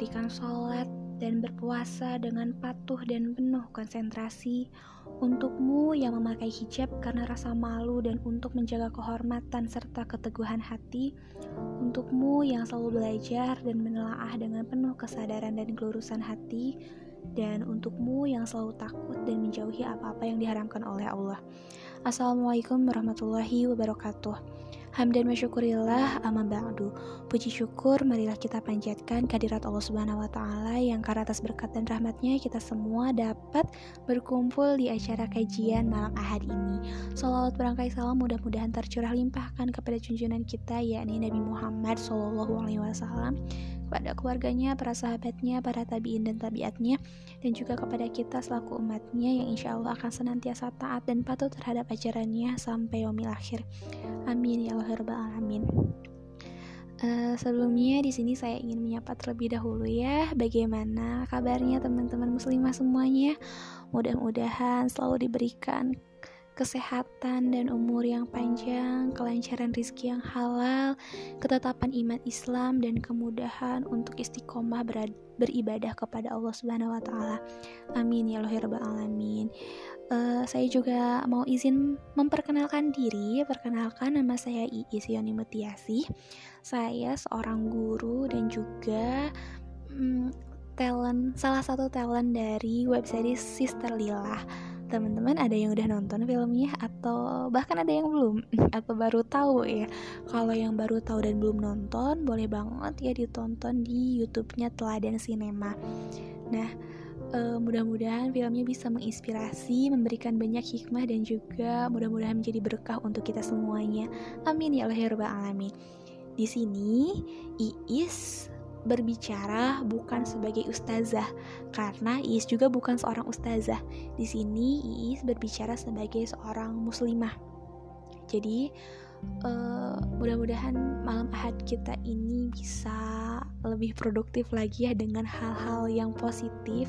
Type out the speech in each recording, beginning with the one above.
mendirikan sholat dan berpuasa dengan patuh dan penuh konsentrasi, untukmu yang memakai hijab karena rasa malu dan untuk menjaga kehormatan serta keteguhan hati, untukmu yang selalu belajar dan menelaah dengan penuh kesadaran dan kelurusan hati, dan untukmu yang selalu takut dan menjauhi apa-apa yang diharamkan oleh Allah. Assalamualaikum warahmatullahi wabarakatuh. Hamdan wa syukurillah amma ba'du. Puji syukur marilah kita panjatkan kehadirat Allah Subhanahu wa taala yang karena atas berkat dan rahmatnya kita semua dapat berkumpul di acara kajian malam Ahad ini. Salawat berangkai salam mudah-mudahan tercurah limpahkan kepada junjungan kita yakni Nabi Muhammad sallallahu alaihi wasallam kepada keluarganya, para sahabatnya, para tabiin dan tabiatnya, dan juga kepada kita selaku umatnya yang insya Allah akan senantiasa taat dan patuh terhadap ajarannya sampai yaumil akhir. Amin ya Allah ya alamin. Uh, sebelumnya di sini saya ingin menyapa terlebih dahulu ya bagaimana kabarnya teman-teman muslimah semuanya mudah-mudahan selalu diberikan kesehatan dan umur yang panjang, kelancaran rizki yang halal, ketetapan iman Islam dan kemudahan untuk istiqomah beribadah kepada Allah Subhanahu wa taala. Amin ya Allah ya alamin. Uh, saya juga mau izin memperkenalkan diri. Perkenalkan nama saya Iis Yoni Mutiasi. Saya seorang guru dan juga um, talent salah satu talent dari website Sister Lila teman-teman ada yang udah nonton filmnya atau bahkan ada yang belum atau baru tahu ya. Kalau yang baru tahu dan belum nonton boleh banget ya ditonton di YouTube-nya Teladan Cinema. Nah uh, mudah-mudahan filmnya bisa menginspirasi memberikan banyak hikmah dan juga mudah-mudahan menjadi berkah untuk kita semuanya. Amin ya Allah ya Rabbal alamin. Di sini Iis berbicara bukan sebagai ustazah karena Iis juga bukan seorang ustazah. Di sini Iis berbicara sebagai seorang muslimah. Jadi uh, mudah-mudahan malam Ahad kita ini bisa lebih produktif lagi ya dengan hal-hal yang positif.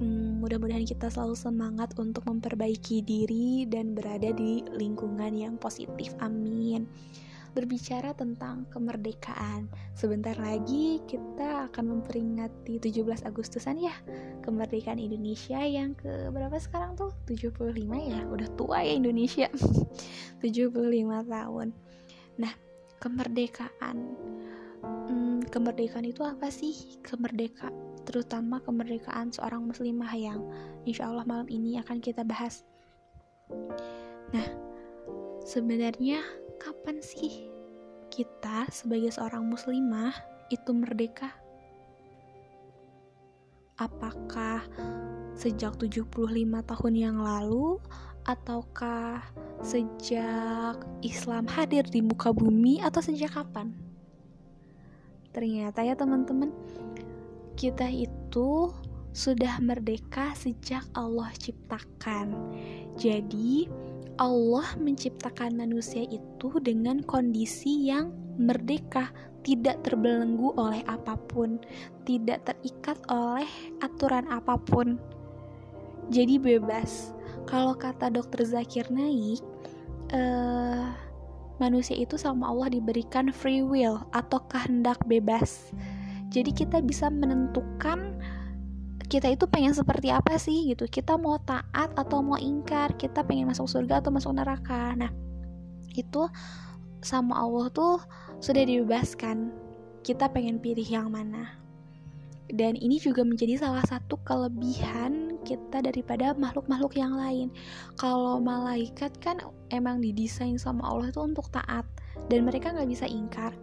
Hmm, mudah-mudahan kita selalu semangat untuk memperbaiki diri dan berada di lingkungan yang positif. Amin berbicara tentang kemerdekaan. Sebentar lagi kita akan memperingati 17 Agustusan ya, kemerdekaan Indonesia yang ke berapa sekarang tuh? 75 ya, udah tua ya Indonesia. 75 tahun. Nah, kemerdekaan. Hmm, kemerdekaan itu apa sih? Kemerdekaan, terutama kemerdekaan seorang muslimah yang insya Allah malam ini akan kita bahas. Nah, sebenarnya kapan sih kita sebagai seorang muslimah itu merdeka? Apakah sejak 75 tahun yang lalu ataukah sejak Islam hadir di muka bumi atau sejak kapan? Ternyata ya teman-teman, kita itu sudah merdeka sejak Allah ciptakan. Jadi, Allah menciptakan manusia itu dengan kondisi yang merdeka, tidak terbelenggu oleh apa pun, tidak terikat oleh aturan apa pun. Jadi bebas. Kalau kata dokter Zakir Naik, uh, manusia itu sama Allah diberikan free will atau kehendak bebas. Jadi kita bisa menentukan kita itu pengen seperti apa sih gitu. Kita mau taat atau mau ingkar kita pengen masuk surga atau masuk neraka. Nah itu sama Allah tuh sudah dibebaskan. Kita pengen pilih yang mana. Dan ini juga menjadi salah satu kelebihan kita daripada makhluk-makhluk yang lain. Kalau malaikat kan emang didesain sama Allah itu untuk taat dan mereka nggak bisa ingkar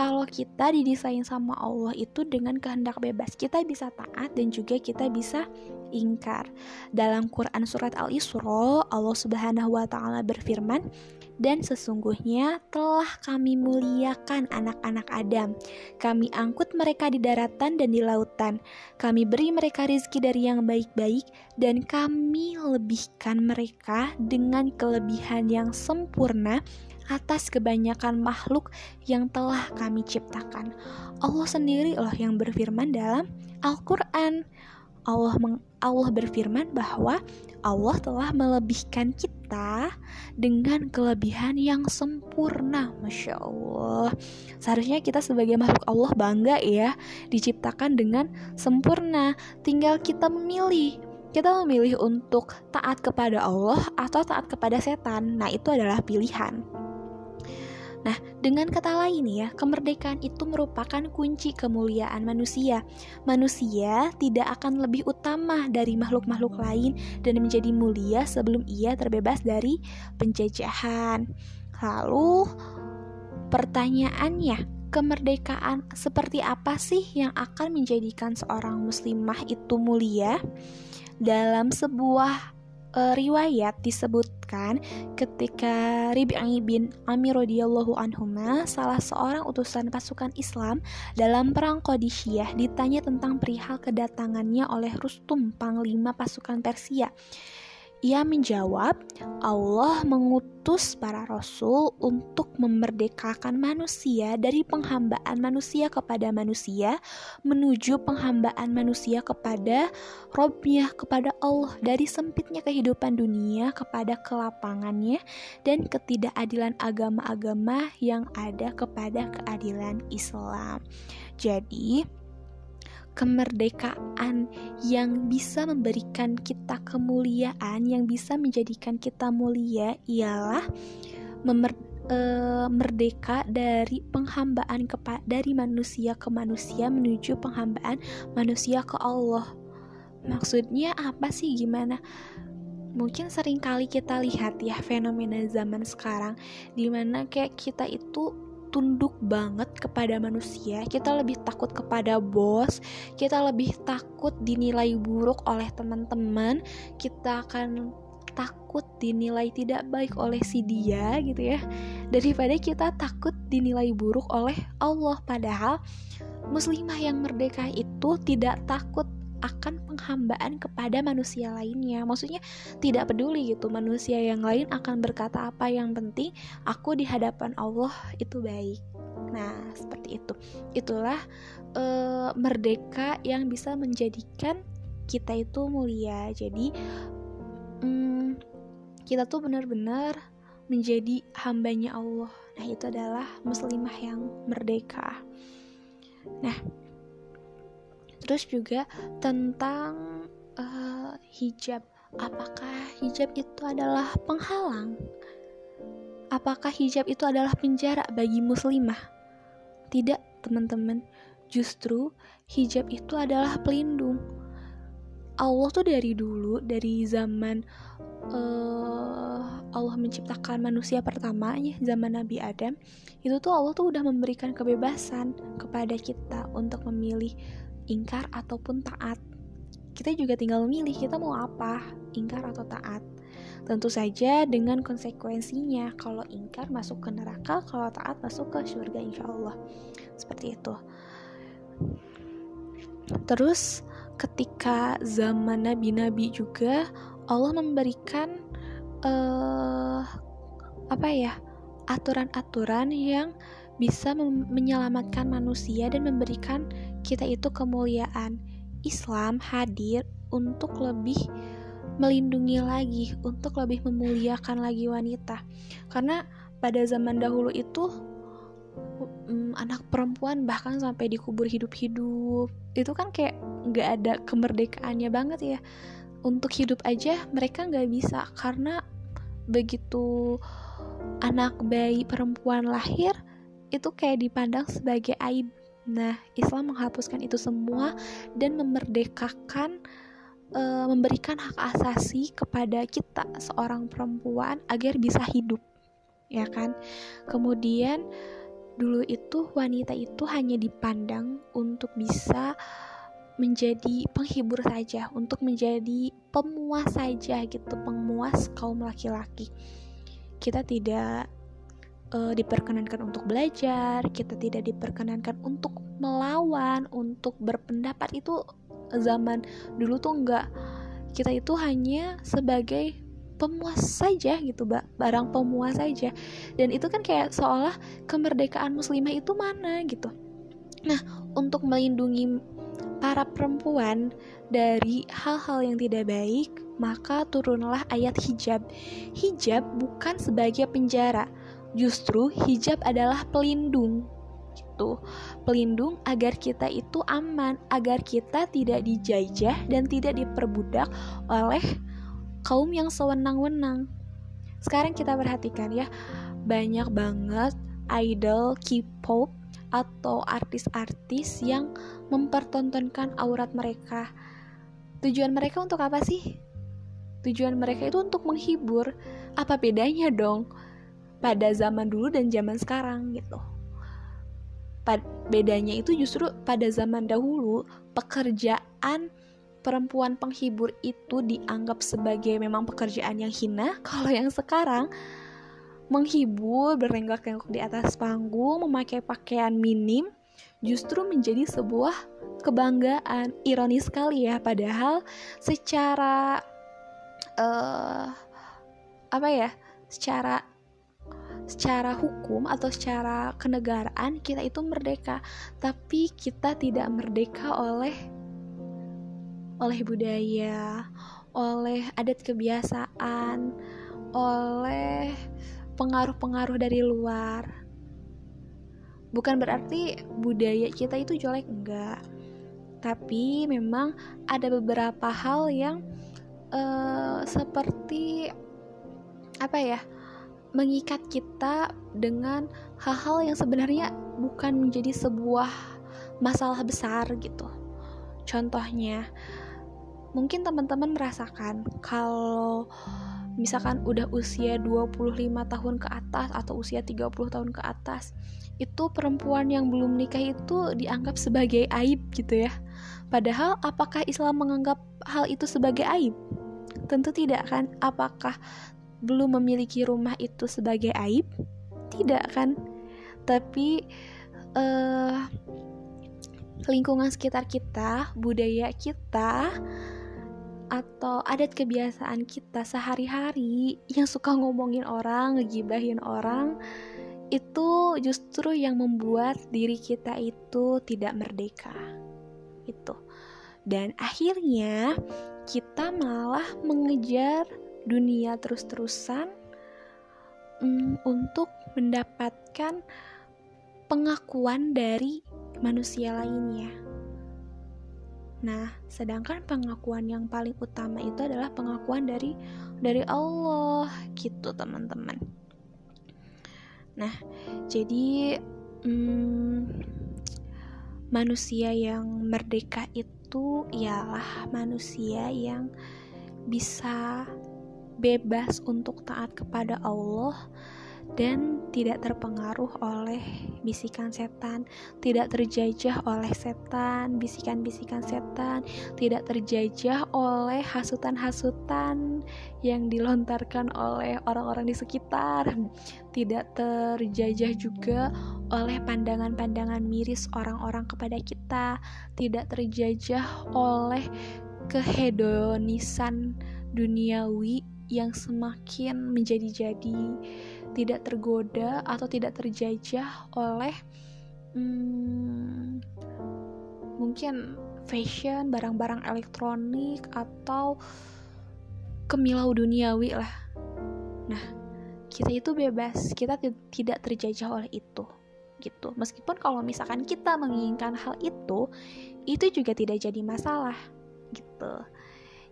kalau kita didesain sama Allah itu dengan kehendak bebas, kita bisa taat dan juga kita bisa ingkar. Dalam Quran surat Al-Isra, Allah Subhanahu wa taala berfirman, "Dan sesungguhnya telah kami muliakan anak-anak Adam. Kami angkut mereka di daratan dan di lautan. Kami beri mereka rizki dari yang baik-baik dan kami lebihkan mereka dengan kelebihan yang sempurna." Atas kebanyakan makhluk yang telah kami ciptakan. Allah sendiri loh yang berfirman dalam Al-Quran. Allah meng, Allah berfirman bahwa Allah telah melebihkan kita dengan kelebihan yang sempurna, masya Allah. Seharusnya kita sebagai makhluk Allah bangga ya, diciptakan dengan sempurna. Tinggal kita memilih kita memilih untuk taat kepada Allah atau taat kepada setan. Nah, itu adalah pilihan. Nah, dengan kata lain ya, kemerdekaan itu merupakan kunci kemuliaan manusia. Manusia tidak akan lebih utama dari makhluk-makhluk lain dan menjadi mulia sebelum ia terbebas dari penjajahan. Lalu, pertanyaannya, kemerdekaan seperti apa sih yang akan menjadikan seorang muslimah itu mulia? Dalam sebuah uh, riwayat disebutkan ketika Rib'i bin Amir radhiyallahu anhuma salah seorang utusan pasukan Islam dalam perang Qadisiyah ditanya tentang perihal kedatangannya oleh Rustum panglima pasukan Persia ia menjawab, Allah mengutus para rasul untuk memerdekakan manusia dari penghambaan manusia kepada manusia menuju penghambaan manusia kepada Robnya, kepada Allah dari sempitnya kehidupan dunia kepada kelapangannya dan ketidakadilan agama-agama yang ada kepada keadilan Islam. Jadi, kemerdekaan yang bisa memberikan kita kemuliaan, yang bisa menjadikan kita mulia ialah memer e, merdeka dari penghambaan kepa dari manusia ke manusia menuju penghambaan manusia ke Allah. Maksudnya apa sih gimana? Mungkin sering kali kita lihat ya fenomena zaman sekarang di mana kayak kita itu tunduk banget kepada manusia, kita lebih takut kepada bos, kita lebih takut dinilai buruk oleh teman-teman, kita akan takut dinilai tidak baik oleh si dia gitu ya. Daripada kita takut dinilai buruk oleh Allah. Padahal muslimah yang merdeka itu tidak takut akan penghambaan kepada manusia lainnya. Maksudnya tidak peduli gitu manusia yang lain akan berkata apa yang penting aku di hadapan Allah itu baik. Nah, seperti itu. Itulah e, merdeka yang bisa menjadikan kita itu mulia. Jadi mm, kita tuh benar-benar menjadi hambanya Allah. Nah, itu adalah muslimah yang merdeka. Nah, Terus juga tentang uh, hijab. Apakah hijab itu adalah penghalang? Apakah hijab itu adalah penjara bagi muslimah? Tidak, teman-teman. Justru hijab itu adalah pelindung. Allah tuh dari dulu, dari zaman uh, Allah menciptakan manusia pertamanya, zaman Nabi Adam, itu tuh Allah tuh udah memberikan kebebasan kepada kita untuk memilih ingkar ataupun taat. Kita juga tinggal memilih kita mau apa, ingkar atau taat. Tentu saja dengan konsekuensinya, kalau ingkar masuk ke neraka, kalau taat masuk ke surga insya Allah. Seperti itu. Terus ketika zaman nabi-nabi juga Allah memberikan uh, apa ya aturan-aturan yang bisa menyelamatkan manusia dan memberikan kita itu kemuliaan. Islam hadir untuk lebih melindungi lagi, untuk lebih memuliakan lagi wanita. Karena pada zaman dahulu itu um, anak perempuan bahkan sampai dikubur hidup-hidup. Itu kan kayak nggak ada kemerdekaannya banget ya. Untuk hidup aja mereka nggak bisa karena begitu anak bayi perempuan lahir itu kayak dipandang sebagai aib. Nah, Islam menghapuskan itu semua dan memerdekakan e, memberikan hak asasi kepada kita seorang perempuan agar bisa hidup. Ya kan? Kemudian dulu itu wanita itu hanya dipandang untuk bisa menjadi penghibur saja, untuk menjadi pemuas saja gitu, pemuas kaum laki-laki. Kita tidak uh, diperkenankan untuk belajar, kita tidak diperkenankan untuk melawan, untuk berpendapat itu zaman dulu tuh enggak. Kita itu hanya sebagai pemuas saja gitu, Mbak. Barang pemuas saja. Dan itu kan kayak seolah kemerdekaan muslimah itu mana gitu. Nah, untuk melindungi para perempuan dari hal-hal yang tidak baik, maka turunlah ayat hijab. Hijab bukan sebagai penjara, justru hijab adalah pelindung. Gitu. Pelindung agar kita itu aman, agar kita tidak dijajah dan tidak diperbudak oleh kaum yang sewenang-wenang. Sekarang kita perhatikan ya, banyak banget idol K-pop atau artis-artis yang mempertontonkan aurat mereka. Tujuan mereka untuk apa sih? Tujuan mereka itu untuk menghibur. Apa bedanya dong pada zaman dulu dan zaman sekarang gitu? Pad bedanya itu justru pada zaman dahulu pekerjaan perempuan penghibur itu dianggap sebagai memang pekerjaan yang hina. Kalau yang sekarang menghibur berenggak-enggok di atas panggung memakai pakaian minim justru menjadi sebuah kebanggaan ironis sekali ya padahal secara uh, apa ya secara secara hukum atau secara kenegaraan kita itu merdeka tapi kita tidak merdeka oleh oleh budaya oleh adat kebiasaan oleh pengaruh-pengaruh dari luar. Bukan berarti budaya kita itu jelek enggak. Tapi memang ada beberapa hal yang uh, seperti apa ya? Mengikat kita dengan hal-hal yang sebenarnya bukan menjadi sebuah masalah besar gitu. Contohnya, mungkin teman-teman merasakan kalau misalkan udah usia 25 tahun ke atas atau usia 30 tahun ke atas itu perempuan yang belum nikah itu dianggap sebagai aib gitu ya. Padahal apakah Islam menganggap hal itu sebagai aib? Tentu tidak kan. Apakah belum memiliki rumah itu sebagai aib tidak kan tapi uh, lingkungan sekitar kita budaya kita atau adat kebiasaan kita sehari-hari yang suka ngomongin orang, ngegibahin orang, itu justru yang membuat diri kita itu tidak merdeka. Itu. Dan akhirnya kita malah mengejar dunia terus-terusan um, untuk mendapatkan pengakuan dari manusia lainnya. Nah, sedangkan pengakuan yang paling utama itu adalah pengakuan dari dari Allah gitu, teman-teman. Nah, jadi hmm, manusia yang merdeka itu ialah manusia yang bisa bebas untuk taat kepada Allah dan tidak terpengaruh oleh bisikan setan, tidak terjajah oleh setan, bisikan-bisikan setan, tidak terjajah oleh hasutan-hasutan yang dilontarkan oleh orang-orang di sekitar, tidak terjajah juga oleh pandangan-pandangan miris orang-orang kepada kita, tidak terjajah oleh kehedonisan duniawi yang semakin menjadi-jadi tidak tergoda atau tidak terjajah oleh hmm, mungkin fashion, barang-barang elektronik atau kemilau duniawi lah. Nah, kita itu bebas, kita tidak terjajah oleh itu gitu. Meskipun kalau misalkan kita menginginkan hal itu, itu juga tidak jadi masalah gitu.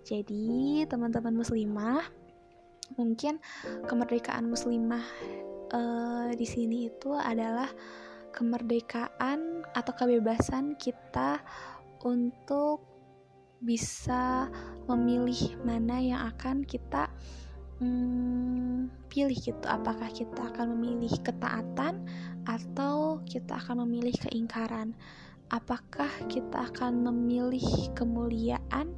Jadi, teman-teman muslimah, mungkin kemerdekaan muslimah uh, di sini itu adalah kemerdekaan atau kebebasan kita untuk bisa memilih mana yang akan kita hmm, pilih gitu. Apakah kita akan memilih ketaatan atau kita akan memilih keingkaran? Apakah kita akan memilih kemuliaan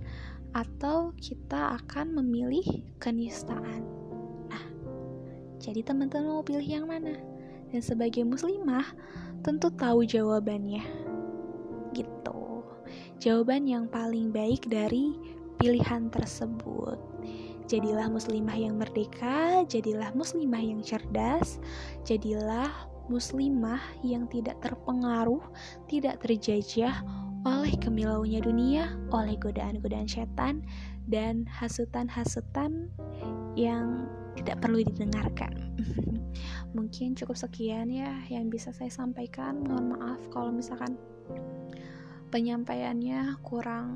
atau kita akan memilih kenistaan. Nah, jadi teman-teman mau pilih yang mana? Dan sebagai muslimah, tentu tahu jawabannya. Gitu. Jawaban yang paling baik dari pilihan tersebut. Jadilah muslimah yang merdeka, jadilah muslimah yang cerdas, jadilah muslimah yang tidak terpengaruh, tidak terjajah oleh kemilaunya dunia, oleh godaan-godaan setan, dan hasutan-hasutan yang tidak perlu didengarkan. Mungkin cukup sekian ya yang bisa saya sampaikan. Mohon maaf kalau misalkan penyampaiannya kurang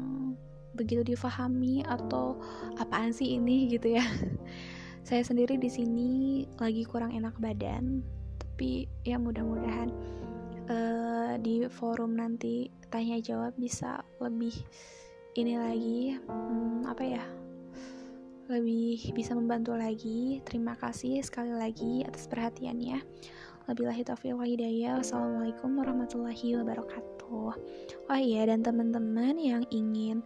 begitu difahami atau apaan sih ini gitu ya. saya sendiri di sini lagi kurang enak badan, tapi ya mudah-mudahan di forum nanti tanya jawab bisa lebih ini lagi hmm, apa ya lebih bisa membantu lagi terima kasih sekali lagi atas perhatiannya Wabillahi taufiq wa hidayah. Wassalamualaikum warahmatullahi wabarakatuh. Oh iya dan teman-teman yang ingin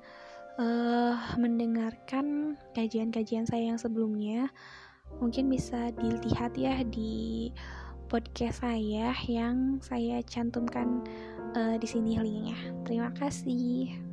uh, mendengarkan kajian-kajian saya yang sebelumnya, mungkin bisa dilihat ya di podcast saya yang saya cantumkan uh, di sini linknya. Terima kasih.